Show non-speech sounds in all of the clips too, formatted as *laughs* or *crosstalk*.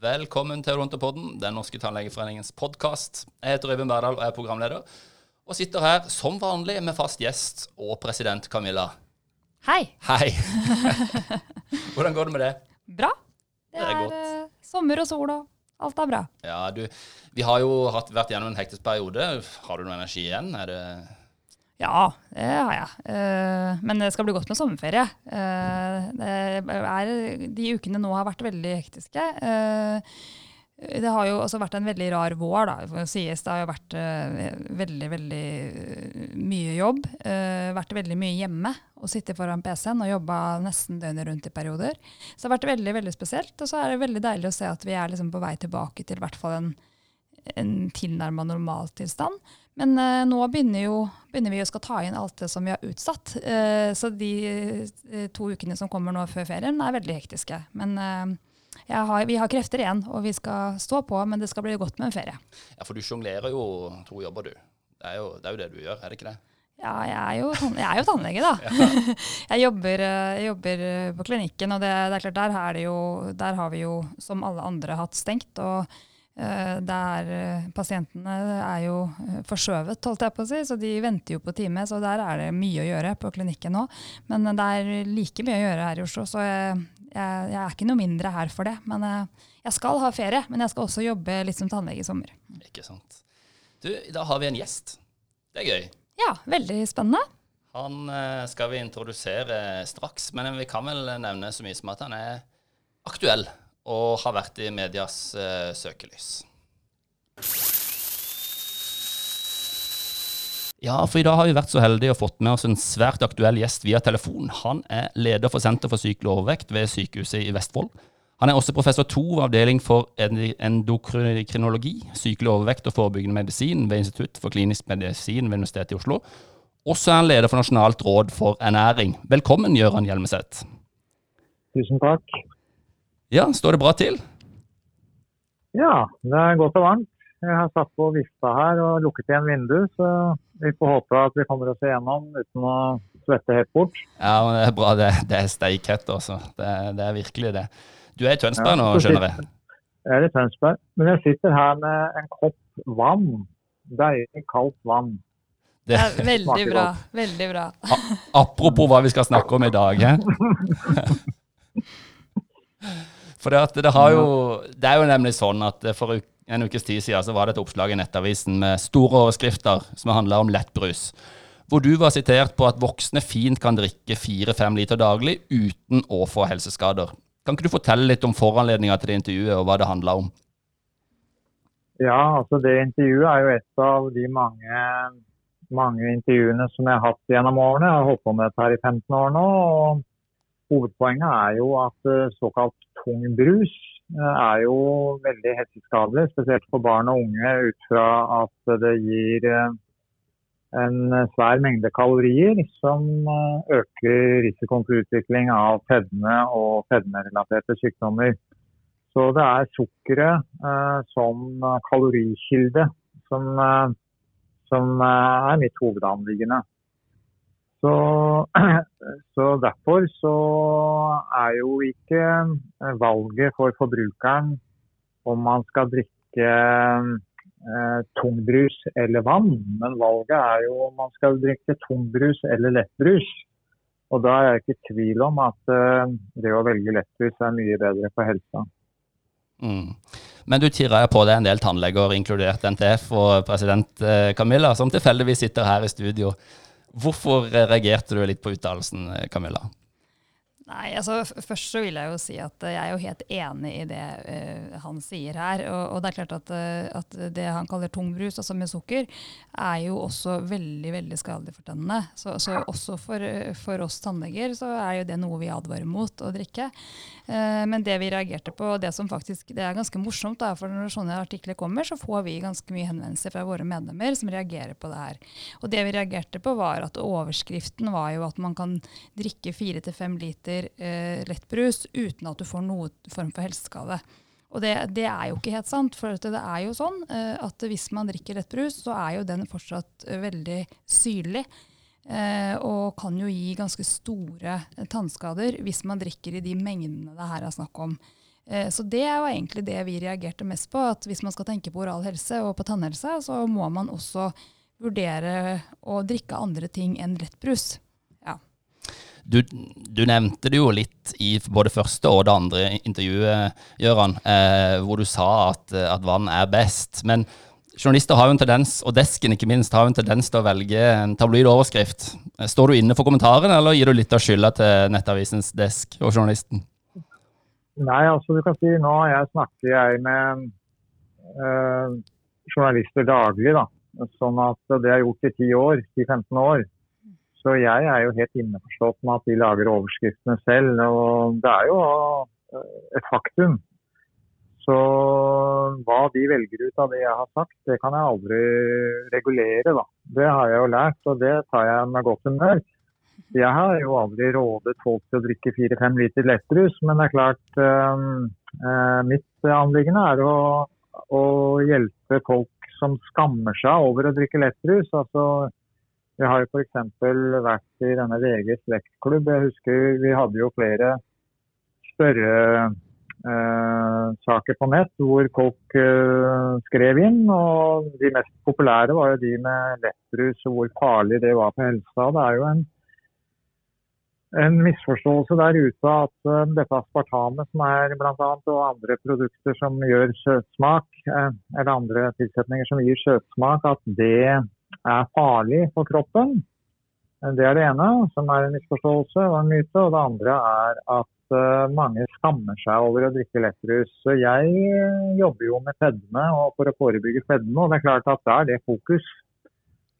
Velkommen til Odontopodden, Den norske tannlegeforeningens podkast. Jeg heter Øyvind Berdal og er programleder. Og sitter her som vanlig med fast gjest og president Camilla. Hei. Hei. *laughs* Hvordan går det med det? Bra. Det Det er er, eh, sommer og sol og alt er bra. Ja, du, vi har jo hatt, vært gjennom en hektisk periode. Har du noe energi igjen? Er det Ja, det har jeg. Eh, men det skal bli godt med sommerferie. Eh, er, de ukene nå har vært veldig hektiske. Eh, det har jo også vært en veldig rar vår, da, sies. Det har jo vært veldig, veldig mye jobb. Vært veldig mye hjemme og sittet foran PC-en og jobba nesten døgnet rundt i perioder. Så det har vært veldig, veldig spesielt. Og så er det veldig deilig å se at vi er liksom på vei tilbake til hvert fall en, en tilnærma normaltilstand. Men uh, nå begynner, jo, begynner vi å skal ta inn alt det som vi har utsatt. Uh, så de uh, to ukene som kommer nå før ferien, er veldig hektiske. Men har, vi har krefter igjen, og vi skal stå på, men det skal bli godt med en ferie. Ja, for du sjonglerer jo to jobber, du. Det er, jo, det er jo det du gjør, er det ikke det? Ja, jeg er jo, jeg er jo tannlege, da. *laughs* jeg, jobber, jeg jobber på klinikken, og det, det er klart, der, er det jo, der har vi jo, som alle andre, hatt stengt. og der eh, Pasientene er jo eh, forskjøvet, holdt jeg på å si, så de venter jo på time. Så der er det mye å gjøre på klinikken nå. Men eh, det er like mye å gjøre her i Oslo, så jeg, jeg, jeg er ikke noe mindre her for det. Men eh, jeg skal ha ferie, men jeg skal også jobbe litt som tannlege i sommer. Ikke sant. Du, da har vi en gjest. Det er gøy. Ja, veldig spennende. Han eh, skal vi introdusere straks, men vi kan vel nevne så mye som at han er aktuell og har vært i medias uh, søkelys. Ja, for i dag har vi vært så heldige og fått med oss en svært aktuell gjest via telefon. Han er leder for Senter for sykelig overvekt ved Sykehuset i Vestfold. Han er også professor to ved avdeling for endokrinologi, sykelig overvekt og forebyggende medisin ved Institutt for klinisk medisin ved Universitetet i Oslo. Også er han leder for Nasjonalt råd for ernæring. Velkommen, Gøran Hjelmeset. Tusen takk. Ja, står det bra til? Ja, det er godt og varmt. Jeg har satt på vifta her og lukket igjen vinduet, så vi får håpe at vi kommer oss igjennom uten å svette helt bort. Ja, men det er bra. Det, det er steikhett, altså. Det, det er virkelig det. Du er i Tønsberg nå, skjønner jeg? Jeg er i Tønsberg, men jeg sitter her med en kopp vann. Deilig kaldt vann. Det, er veldig bra. Veldig bra. apropos hva vi skal snakke om i dag. *laughs* For det, at det, har jo, det er jo nemlig sånn at for en ukes tid siden så var det et oppslag i Nettavisen med store overskrifter som handla om lettbrus. Hvor du var sitert på at voksne fint kan drikke fire-fem liter daglig uten å få helseskader. Kan ikke du fortelle litt om foranledninga til det intervjuet, og hva det handla om? Ja, altså det intervjuet er jo et av de mange, mange intervjuene som jeg har hatt gjennom årene. Jeg har holdt på med dette her i 15 år nå. og Hovedpoenget er jo at eh, såkalt tung brus eh, er jo veldig helseskadelig, spesielt for barn og unge, ut fra at det gir eh, en svær mengde kalorier som eh, øker risikoen for utvikling av fedme og fedmerelaterte sykdommer. Så det er sukkeret som kalorikilde som, som er mitt hovedanliggende. Så, *clears throat* så derfor så er jo ikke eh, valget for forbrukeren om man skal drikke eh, tungbrus eller vann, men valget er jo om man skal drikke tungbrus eller lettbrus. Og da er jeg ikke i tvil om at eh, det å velge lettbrus er mye bedre for helsa. Mm. Men du tirrer på deg en del tannleger, inkludert NTF og president eh, Camilla, som tilfeldigvis sitter her i studio. Hvorfor eh, reagerte du litt på uttalelsen, eh, Camilla? Nei, altså Først så vil jeg jo si at eh, jeg er jo helt enig i det uh, han sier her. Og, og det er klart at, uh, at det han kaller tungbrus, altså med sukker, er jo også veldig veldig skadelig for tennene. Så, så også for, for oss tannleger så er jo det noe vi advarer mot å drikke. Uh, men det vi reagerte på, og det som faktisk det er ganske morsomt, da, for når sånne artikler kommer, så får vi ganske mye henvendelser fra våre medlemmer som reagerer på det her. Og det vi reagerte på, var at overskriften var jo at man kan drikke fire til fem liter eh, lettbrus uten at du får noen form for helseskade. Og det, det er jo ikke helt sant. For det er jo sånn eh, at hvis man drikker lettbrus, så er jo den fortsatt eh, veldig syrlig. Eh, og kan jo gi ganske store eh, tannskader hvis man drikker i de mengdene det her er snakk om. Så det er jo egentlig det vi reagerte mest på. At hvis man skal tenke på oral helse og på tannhelse, så må man også vurdere å drikke andre ting enn lettbrus. Du, du, nevnte det jo litt i både første og det andre intervjuet, Gøran, eh, hvor du sa at, at vann er best. Men Journalister har jo en tendens, og desken ikke minst, har jo en tendens til å velge en tabloid overskrift. Står du inne for kommentaren, eller gir du litt av skylda til Nettavisens desk og journalisten? Nei, altså du kan si nå jeg snakker jeg med øh, journalister daglig. da, sånn at Det har jeg gjort i 10 år, 10-15 år. Så jeg er jo helt innforstått med at de lager overskriftene selv. og Det er jo et faktum så hva de velger ut av det jeg har sagt, det kan jeg aldri regulere. da. Det har jeg jo lært, og det tar jeg med godt humør. Jeg har jo aldri rådet folk til å drikke fire-fem liter lettrus, men det er klart øh, øh, Mitt anliggende er å, å, hjelpe folk som skammer seg over å drikke lettrus. Altså, jeg har jo f.eks. vært i denne VGs vektklubb. Jeg husker vi hadde jo flere spørre eh, på nett hvor folk eh, skrev inn. og De mest populære var jo de med lettrus og hvor farlig det var for helsa. Det er jo en, en misforståelse der ute at uh, dette aspartamet som er blant annet, og andre produkter som gjør søtsmak, eller andre tilsetninger som gir søtsmak, at det er farlig for kroppen. Det er det ene, som er en misforståelse og en myte. Og det andre er at Eh, mange skammer seg over å drikke lettrus. Jeg eh, jobber jo med fedme og for å forebygge fedme, og det er klart at da er det fokus.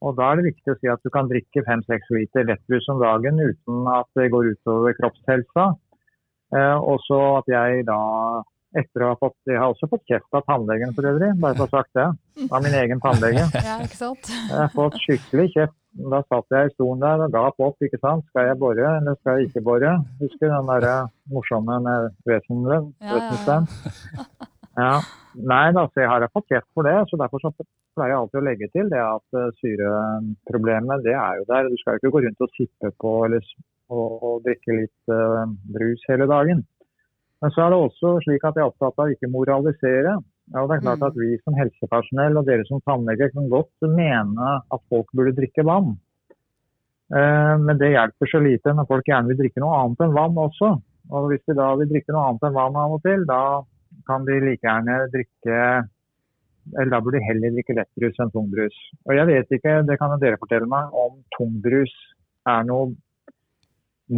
Og Da er det viktig å si at du kan drikke 5-6 liter lettrus om dagen uten at det går utover kroppshelsa. Eh, og så at jeg da etter å ha fått Jeg har også fått kjeft av tannlegen for øvrig, bare for å ha sagt det. Av min egen tannlege. *laughs* Ja, ikke sant? Jeg har fått skikkelig kjeft da satt jeg i stolen der og gap opp. ikke sant? Skal jeg bore, eller skal jeg ikke bore? Husker den der morsomme med vesenlønn? Ja, ja, ja. Nei, så jeg har fått kjeft for det. så Derfor så pleier jeg alltid å legge til det at uh, syreproblemet det er jo der. Du skal jo ikke gå rundt og sippe på eller, og, og drikke litt uh, brus hele dagen. Men så er det også slik at jeg er opptatt av ikke moralisere. Ja, det er klart at mm. Vi som helsepersonell og dere som tannleger kan godt mene at folk burde drikke vann. Eh, men det hjelper så lite når folk gjerne vil drikke noe annet enn vann også. Og Hvis de da vil drikke noe annet enn vann av og til, da kan de like gjerne drikke eller da burde de heller drikke lettbrus enn tungbrus. Og jeg vet ikke, det kan dere fortelle meg, om tungbrus er noe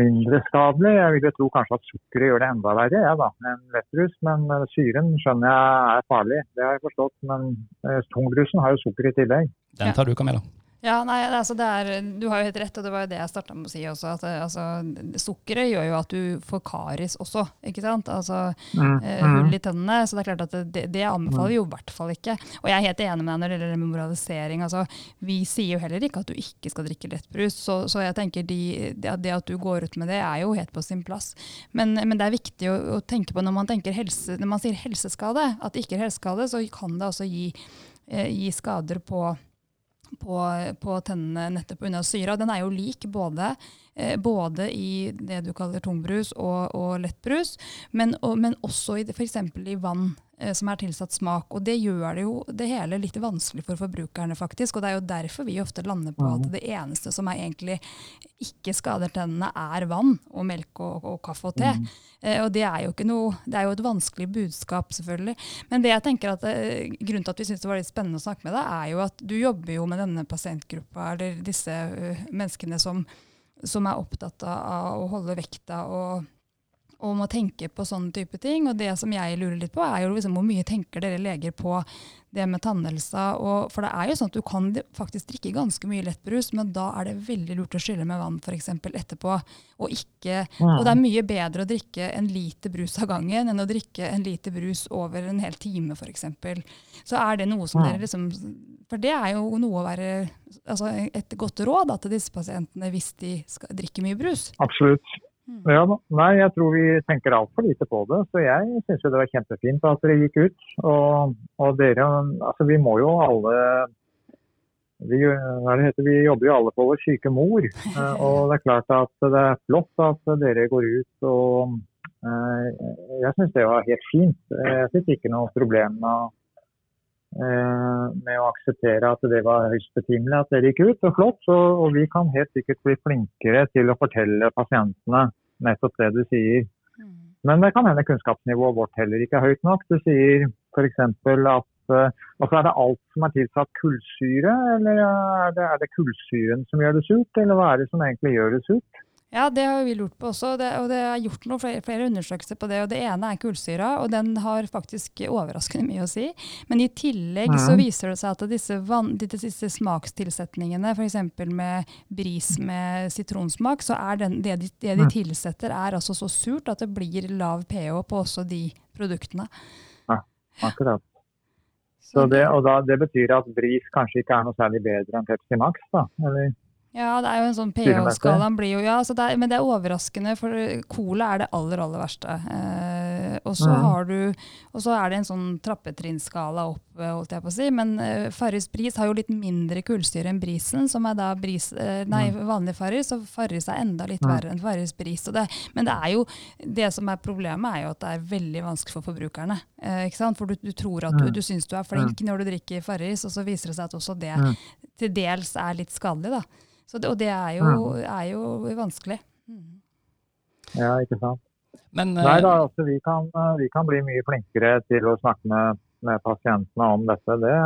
mindre skadelig. Jeg vil jo tro kanskje at sukkeret gjør det enda verre ja, da, enn lettrus. Men eh, syren skjønner jeg er farlig, det har jeg forstått. Men eh, tungbrusen har jo sukker i tillegg. Den tar du, Camilla. Ja, nei, altså er, Du har jo helt rett, og det var jo det jeg starta med å si også. at altså, Sukkeret gjør jo at du får karis også, ikke sant? Altså mm, eh, mm. hull i tennene. Så det er klart at det, det anbefaler vi jo i hvert fall ikke. Og jeg er helt enig med deg når det gjelder moralisering. altså Vi sier jo heller ikke at du ikke skal drikke lettbrus. Så, så jeg tenker de, det at du går ut med det, er jo helt på sin plass. Men, men det er viktig å, å, tenke på når man, helse, når man sier helseskade, at det ikke er helseskade, så kan det også gi, eh, gi skader på på, på tennene nettopp unna syra. Den er jo lik både, eh, både, i det du kaller tungbrus og, og lettbrus, men, og, men også i f.eks. i vann som er tilsatt smak. Og det gjør det jo det hele litt vanskelig for forbrukerne, faktisk. Og det er jo derfor vi ofte lander på at det eneste som egentlig ikke skader tennene, er vann og melk og, og kaffe og te. Mm. Eh, og det er jo ikke noe Det er jo et vanskelig budskap, selvfølgelig. Men det jeg tenker at eh, grunnen til at vi syns det var litt spennende å snakke med deg, er jo at du jobber jo med denne pasientgruppa, eller disse menneskene som, som er opptatt av å holde vekta og og må tenke på sånne type ting. Og det som jeg lurer litt på, er jo liksom hvor mye tenker dere leger på det med tannhelsa? Og, for det er jo sånn at du kan faktisk drikke ganske mye lettbrus, men da er det veldig lurt å skylle med vann f.eks. etterpå. Og, ikke, og det er mye bedre å drikke en liter brus av gangen enn å drikke en liter brus over en hel time f.eks. Så er det noe som dere liksom For det er jo noe å være altså et godt råd da, til disse pasientene hvis de skal drikke mye brus. Absolutt. Mm. Ja, nei, jeg tror vi tenker altfor lite på det. Så jeg syns det var kjempefint at dere gikk ut. Og, og dere Altså, vi må jo alle vi, heter, vi, jobber jo alle på vår syke mor. Og det er klart at det er flott at dere går ut og Eh, jeg syns det var helt fint. Jeg fikk ikke noe problem eh, med å akseptere at det var høyst betimelig at dere gikk ut. Og flott. Og vi kan helt sikkert bli flinkere til å fortelle pasientene nettopp det du sier. Mm. Men det kan hende kunnskapsnivået vårt heller ikke er høyt nok. Du sier f.eks. at altså Er det alt som er tilsatt kullsyre, eller er det, er det kullsyren som gjør det surt? Eller hva er det som egentlig gjør det surt? Ja, det har vi lurt på også, og det, og det er gjort noen flere, flere, undersøkelser på det. og Det ene er kullsyra, og den har faktisk overraskende mye å si. Men i tillegg så viser det seg at disse, van, disse smakstilsetningene, f.eks. med bris med sitronsmak, så er den, det, de, det, de, tilsetter er altså så surt at det blir lav pH på også de produktene. Ja, akkurat. Så det, og da, det betyr at bris kanskje ikke er noe særlig bedre enn Pepsi Max? da, eller? Ja, det er jo en sånn pH-skalaen Ja, men det er overraskende, for cola er det aller, aller verste. Eh, og så mm. har du Og så er det en sånn trappetrinnskala opp, eh, holdt jeg på å si. Men eh, Farris bris har jo litt mindre kullsyre enn brisen, som er da bris, eh, nei, mm. vanlig Farris. Og Farris er enda litt mm. verre enn Farris bris. Det, men det er jo Det som er problemet, er jo at det er veldig vanskelig for forbrukerne. Eh, ikke sant? For du, du tror at du, mm. du syns du er flink når du drikker Farris, og så viser det seg at også det til dels er litt skadelig. da. Det, og det er jo, er jo vanskelig. Mm. Ja, ikke sant. Men, Nei da, eh, altså, vi, kan, eh, vi, kan, bli mye flinkere til å snakke med, med pasientene om dette. Det,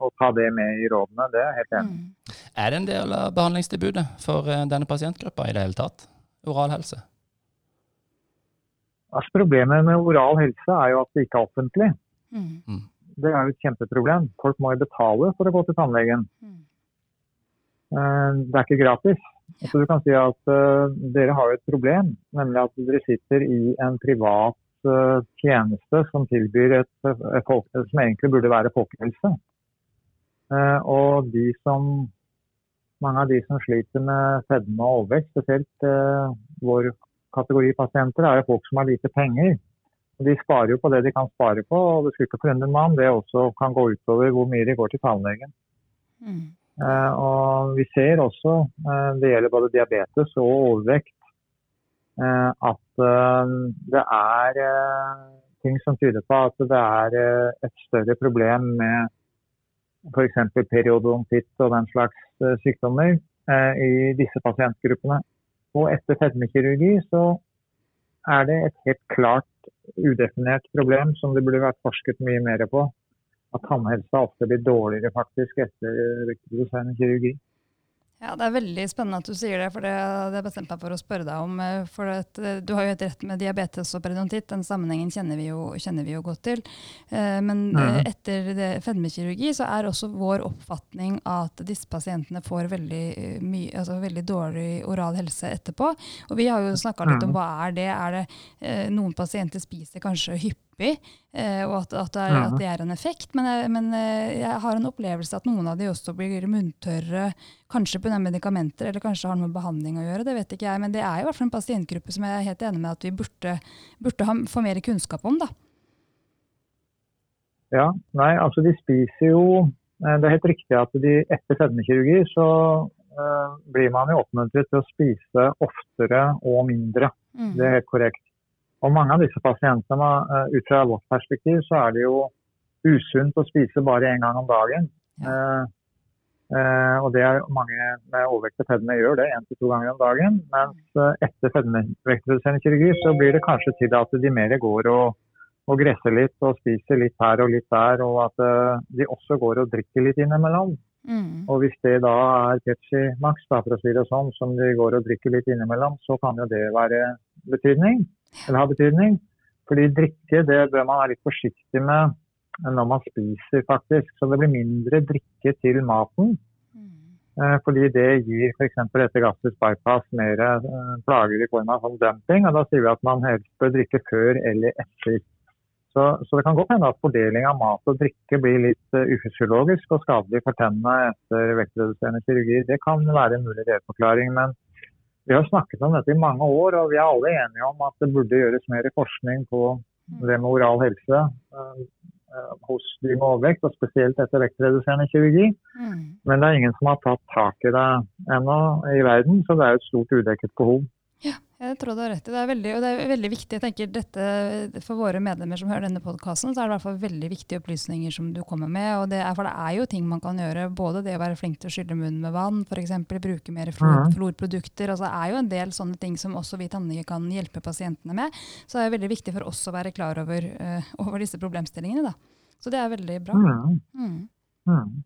og ta det med i rådene. Det er jeg helt enig mm. Er det en del av behandlingstilbudet for eh, denne pasientgruppa i det hele tatt? Oral helse? Altså, problemet med oral helse er jo at det ikke er offentlig. Mm. mm. Det er jo et kjempeproblem. Folk må jo betale for å gå til tannlegen. Mm. Eh, det er ikke gratis. Så du kan si at uh, Dere har et problem, nemlig at dere sitter i en privat uh, tjeneste som tilbyr et, et folk, som egentlig burde være folkehelse. Og de som, mange av de som sliter med fedme og overvekt, spesielt vår kategori pasienter, er jo folk som har lite penger. De sparer jo på det de kan spare på, og det skulle ikke forundre meg om det også kan gå utover hvor mye de går til tannlegen. Mm. Eh, og vi ser også, eh, det gjelder både diabetes og overvekt, eh, at det er ting som tyder på at det er et større problem med f.eks. periodontitt og den slags sykdommer i disse pasientgruppene. Og etter fedmekirurgi så er det et helt klart udefinert problem som det burde vært forsket mye mer på at tannhelsa ofte blir dårligere faktisk etter reproduserende kirurgi. Ja, Det er veldig spennende at du sier det, for det, det bestemte jeg for å spørre deg om. Eh, for eh, Du har jo helt rett med diabetes og periodontitt, den sammenhengen kjenner vi jo, kjenner vi jo godt til. Eh, men mm. etter fedmekirurgi så er også vår oppfatning at disse pasientene får veldig, mye, altså veldig dårlig oral helse etterpå. Og vi har jo snakka litt om mm. hva er det. Er det noen pasienter spiser kanskje hyppig? Hyppig, eh, og at, at, det er, at, det er, en effekt. Men, jeg, men eh, jeg har en opplevelse at noen av de også blir munntørre, kanskje pga. medikamenter, eller kanskje har noe med behandling å gjøre. Det vet ikke jeg, men det er i hvert fall en pasientgruppe som jeg er helt enig med at vi burde, burde ha, få mer kunnskap om. da. Ja, nei, altså de spiser jo eh, Det er helt riktig at de etter fedmekirurgi så uh, blir man jo oppmuntret til å spise oftere og mindre. Mm. Det er helt korrekt. Og mange av disse pasientene, eh, ut fra vårt perspektiv, så er det jo usunt å spise bare én gang om dagen. Ja. Eh, eh, og det er mange med overvekt og fedme gjør det én til to ganger om dagen. Mens eh, etter fedmevektreduserende kirurgi så blir det kanskje til at de mer går og, og gresser litt og spiser litt her og litt der, og at eh, de også går og drikker litt innimellom. Mm. Og hvis det da er Pepsi Max, da, for å si det sånn, som de går og drikker litt innimellom, så kan jo det være betydning eller har betydning. Fordi drikke det bør man være litt forsiktig med når man spiser, faktisk. Så det blir mindre drikke til maten. Mm. Fordi det gir f.eks. etter gastrisk bypass mer eh, plager i form av sånn dumping. og Da sier vi at man helst bør drikke før eller etter. Så, så det kan godt hende at fordeling av mat og drikke blir litt uh, ufysiologisk og skadelig for tennene etter vektreduserende kirurgi. Det kan være en mulig delforklaring. Men vi har snakket om dette i mange år, og vi er alle enige om at det burde gjøres mer forskning på det med oral helse uh, hos de med overvekt, og spesielt etter vektreduserende kirurgi. Mm. Men det er ingen som har tatt tak i det ennå i verden, så det er et stort udekket behov. Jeg tror du har rett i det. Er veldig, og det er veldig viktig. jeg tenker dette, For våre medlemmer som hører denne podkasten, så er det i hvert fall veldig viktige opplysninger som du kommer med. og det er, For det er jo ting man kan gjøre. Både det å være flink til å skylle munnen med vann, f.eks. Bruke mer florprodukter. altså Det er jo en del sånne ting som også vi tannleger kan hjelpe pasientene med. Så det er veldig viktig for oss å være klar over, uh, over disse problemstillingene. da. Så det er veldig bra. Mm. Mm.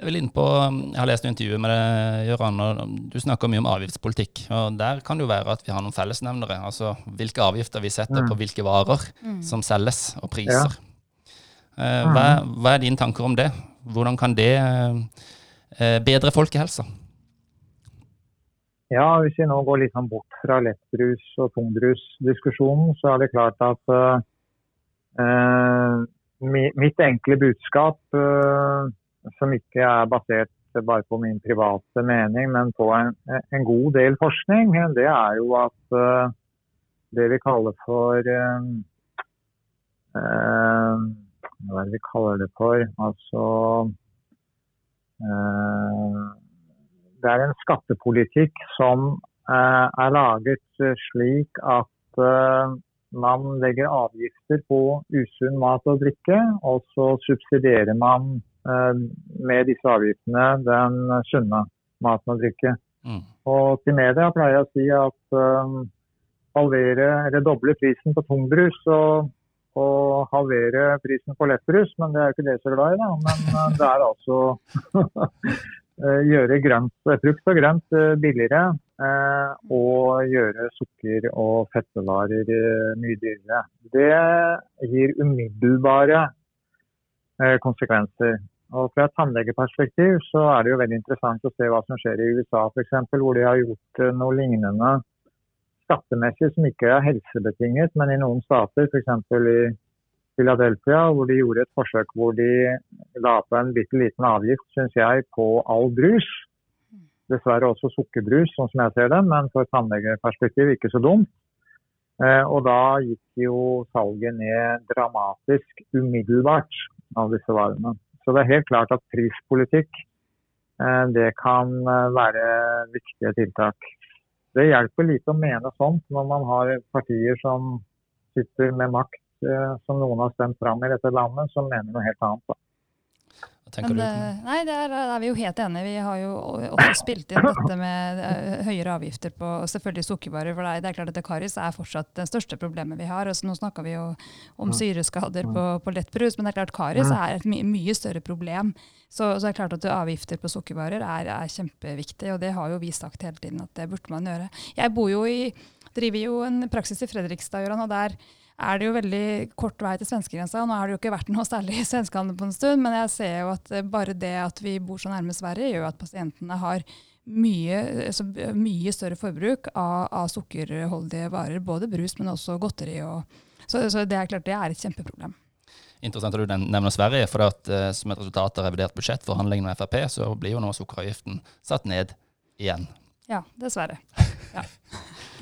Jeg vil inn på, jeg har lest intervjuet med deg, Gøran, og du snakker mye om avgiftspolitikk. og Der kan det jo være at vi har noen fellesnevnere. Altså hvilke avgifter vi setter mm. på hvilke varer mm. som selges, og priser. Ja. Hva, mm. hva, er dine tanker om det? Hvordan kan det eh, bedre folkehelsa? Ja, Hvis vi nå går litt sånn bort fra lettbrus- og tungbrusdiskusjonen, så er det klart at uh, mitt enkle budskap uh, som ikke er basert bare på min private mening, men på en, en god del forskning, det er jo at uh, det vi kaller for uh, uh, Hva er det vi kaller det for? Altså Det er en skattepolitikk som er laget slik at man legger avgifter på usunn mat og drikke, og så subsidierer man med disse avgiftene den sunne maten og drikke. Mm. Og til media pleier jeg å si at um, halvere eller doble prisen på tungbrus og, og, halvere prisen på lettbrus, men det er jo ikke det så glad i, da. Men uh, det er altså *laughs* gjøre grønt, frukt og grønt billigere. Og gjøre sukker- og fettevarer uh, mye dyrere. Det gir umiddelbare konsekvenser. Og Fra et tannlegeperspektiv så er det jo veldig interessant å se hva som skjer i USA f.eks., hvor de har gjort eh, noe lignende skattemessig som ikke er helsebetinget, men i noen stater, f.eks. i Philadelphia, hvor de gjorde et forsøk hvor de la på en bitte liten avgift, syns jeg, på all brus. Dessverre også sukkerbrus, sånn som jeg ser det, men for tannlegeperspektiv ikke så dumt. Eh, og da gikk jo salget ned dramatisk umiddelbart av disse varene. Så det er helt klart at prispolitikk eh, det kan eh, være viktige tiltak. Det hjelper lite å mene sånt når man har partier som sitter med makt, eh, som noen har stemt fram i dette landet, som mener noe helt annet. Men, det, nei, der er vi jo helt enige. Vi har jo også spilt inn dette med høyere avgifter på selvfølgelig sukkervarer. For det er, klart at karis er fortsatt det største problemet vi har. Altså, nå snakker vi jo om syreskader på, på lettbrus, men det er klart karis er et my mye større problem. Så, så, det er klart at avgifter på sukkervarer er, er kjempeviktig, og det har jo vi sagt hele tiden at det burde man gjøre. Jeg bor jo i, driver jo en praksis i Fredrikstad, Jøran, og der er det jo veldig kort vei til svenskegrensa. Nå har det jo ikke vært noe særlig svenskehandel på en stund, men jeg ser jo at bare det at vi bor så nærme Sverige, gjør at pasientene har mye, altså mye større forbruk av, av, sukkerholdige varer. Både brus, men også godteri. Og, så, så, det er klart det er et kjempeproblem. Interessant at du nevner Sverige, for at, uh, som et resultat av revidert budsjettforhandlingene med Frp, så blir jo nå sukkeravgiften satt ned igjen. Ja, dessverre. *laughs* Ja.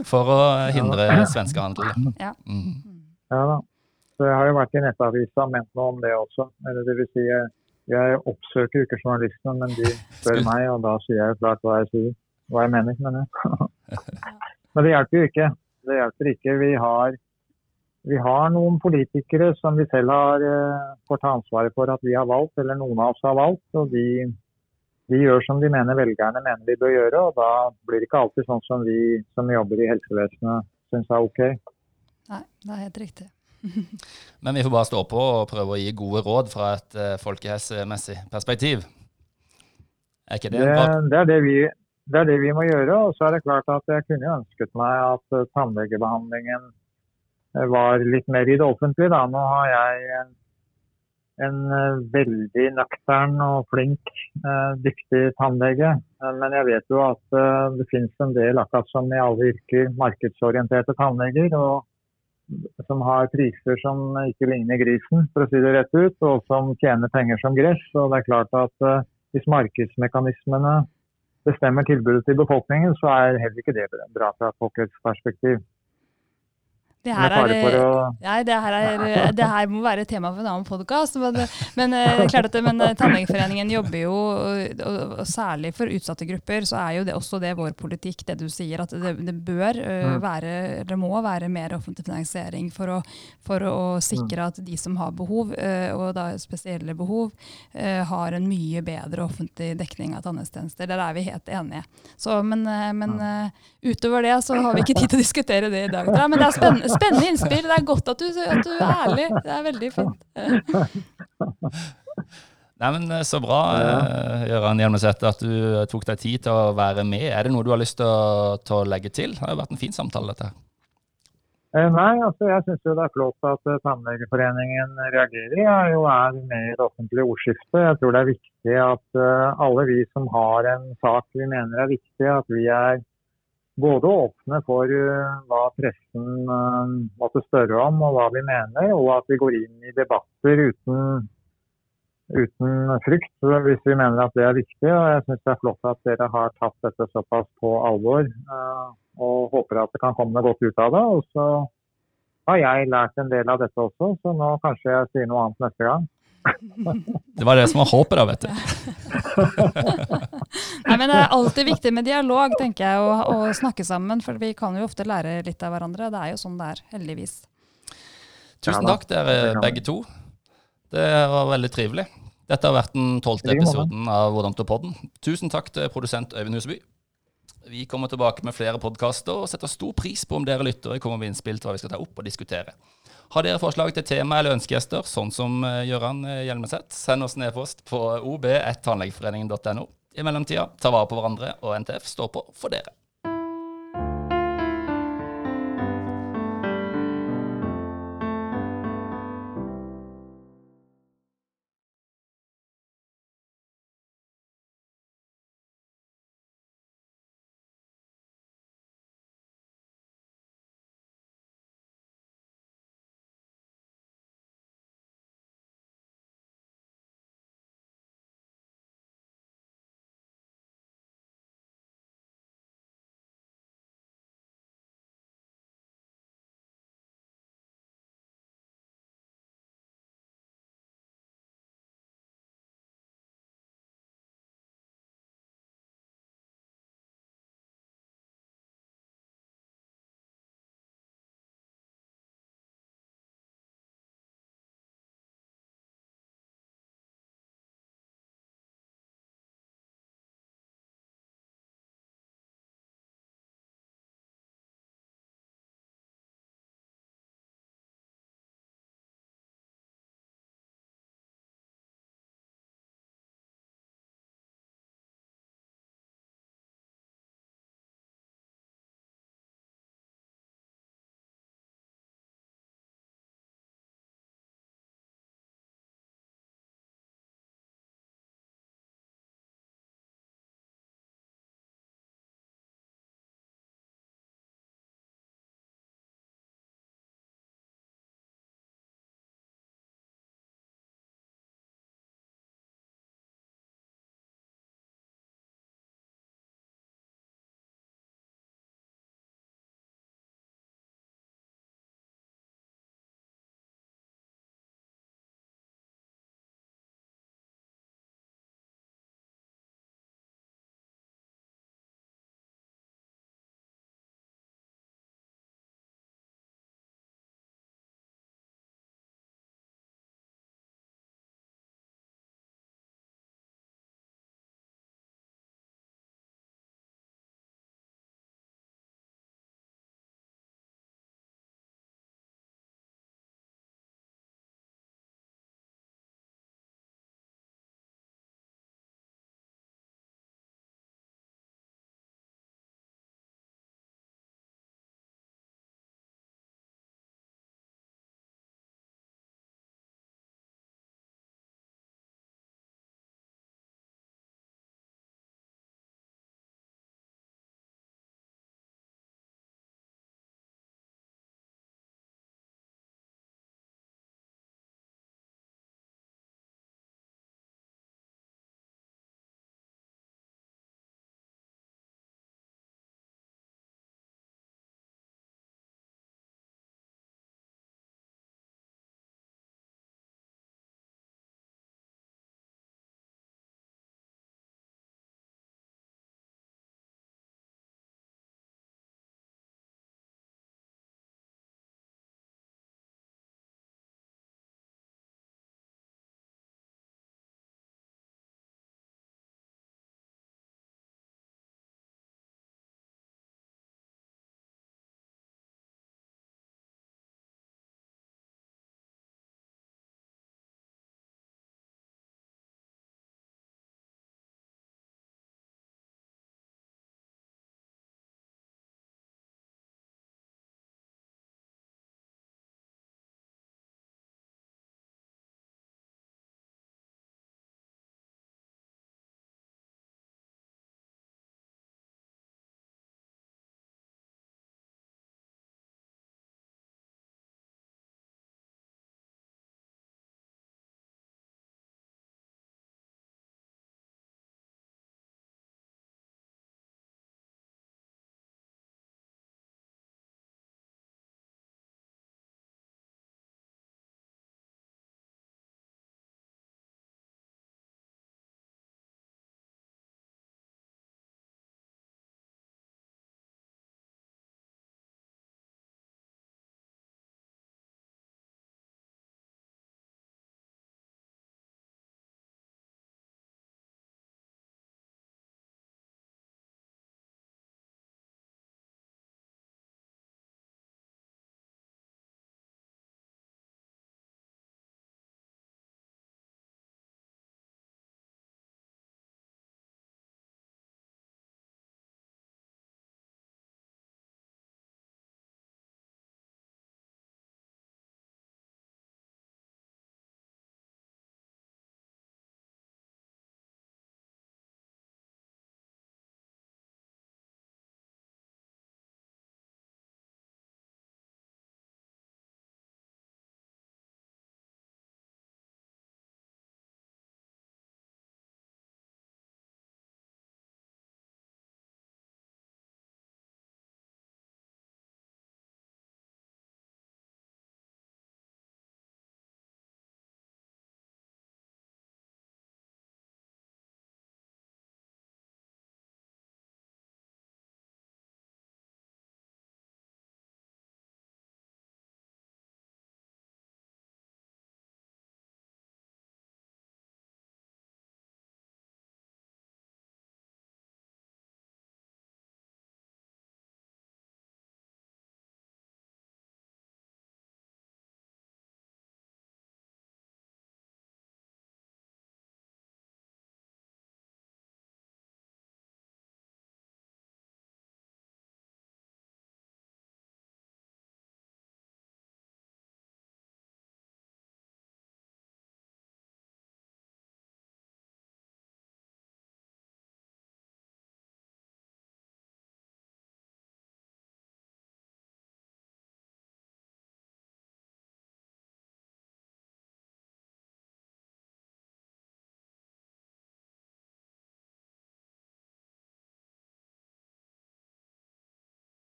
for å hindre svenskehandel. Ja. Mm. Ja da. Så jeg har jo vært i Nettavisa og ment noe om det også. Eller det vil si, jeg oppsøker ikke journalistene, men de spør meg, og da sier jeg klart hva jeg sier. Hva jeg mener, mener jeg. *laughs* men det hjelper jo ikke. Det hjelper ikke. Vi har, vi har noen politikere som vi selv har eh, fått ta ansvaret for at vi har valgt, eller noen av oss har valgt. og de, de gjør som de mener velgerne mener de bør gjøre, og da blir det ikke alltid sånn som vi som jobber i helsevesenet syns er OK. Nei, det er helt riktig. *laughs* Men vi får bare stå på og prøve å gi gode råd fra et uh, folkehelsemessig perspektiv. Er ikke det, det, det, er det, vi, det er det vi må gjøre. Og så er det klart at jeg kunne ønsket meg at uh, tannlegebehandlingen uh, var litt mer i det offentlige. Da. Nå har jeg en, en veldig nøktern og flink, dyktig tannlege. men jeg vet jo at det finnes en del, akkurat som i alle yrker, markedsorienterte tannleger. og som har priser som ikke ligner grisen, for å si det rett ut, og som tjener penger som gress. Og det er klart at uh, Hvis markedsmekanismene bestemmer tilbudet til befolkningen, så er heller ikke det bra fra et folkehelseperspektiv. Det her, er, å- nei, det, her er, det her må være tema for en annen podkast. Men, men, eh, men eh, Tannlegeforeningen jobber jo, og, og, og særlig for utsatte grupper, så er jo det også det vår politikk, det du sier. At det, det bør Mm. være, det må være mer offentlig finansiering for å, for å sikre at de som har behov, eh, og da spesielle behov, eh, har en mye bedre offentlig dekning av tannhelsetjenester. Der er vi helt enige. Så, men men utover det så har vi ikke tid til å diskutere det i dag. Men det er spennende, spennende innspill. Det er godt at du, at du er ærlig. Det er veldig fint. *laughs* Nei, men eh, Så bra, eh, Gøran Hjelmeset, at du eh, tok deg tid til å være med. Er det noe du har lyst til å, til å legge til? Det har jo vært en fin samtale, dette. Eh, Nei, altså jeg syns det er flott at eh, Tannlegeforeningen reagerer. Jeg jo er med i det offentlige ordskiftet. Jeg tror det er viktig at eh, alle vi som har en sak vi mener er viktig, at vi er både åpne for eh, hva pressen eh, måtte spørre om og hva vi mener, og at vi går inn i debatter uten, uten frykt hvis vi mener at det er viktig. Og jeg syns det er flott at dere har tatt dette såpass på alvor. eh, og håper at det kan komme noe godt ut av det. Og så har jeg lært en del av dette også, så nå kanskje jeg sier noe annet neste gang. *laughs* Det var det som var håpet, da, vet du. *laughs* Nei, men Det er alltid viktig med dialog, tenker jeg, og, og snakke sammen. For vi kan jo ofte lære litt av hverandre. Det er jo sånn det er, heldigvis. Tusen takk, dere begge to. Det var veldig trivelig. Dette har vært den tolvte episoden av Hvordan til podden. Tusen takk til produsent Øyvind Huseby. Vi kommer tilbake med flere podkaster og setter stor pris på om dere lyttere kommer med innspill til hva vi skal ta opp og diskutere. Har dere forslag til tema eller ønskegjester, sånn som eh, Gøran eh, Hjelmeset, send oss en e-post på ob1tannlegeforeningen.no. I mellomtida, ta vare på hverandre, og NTF står på for dere.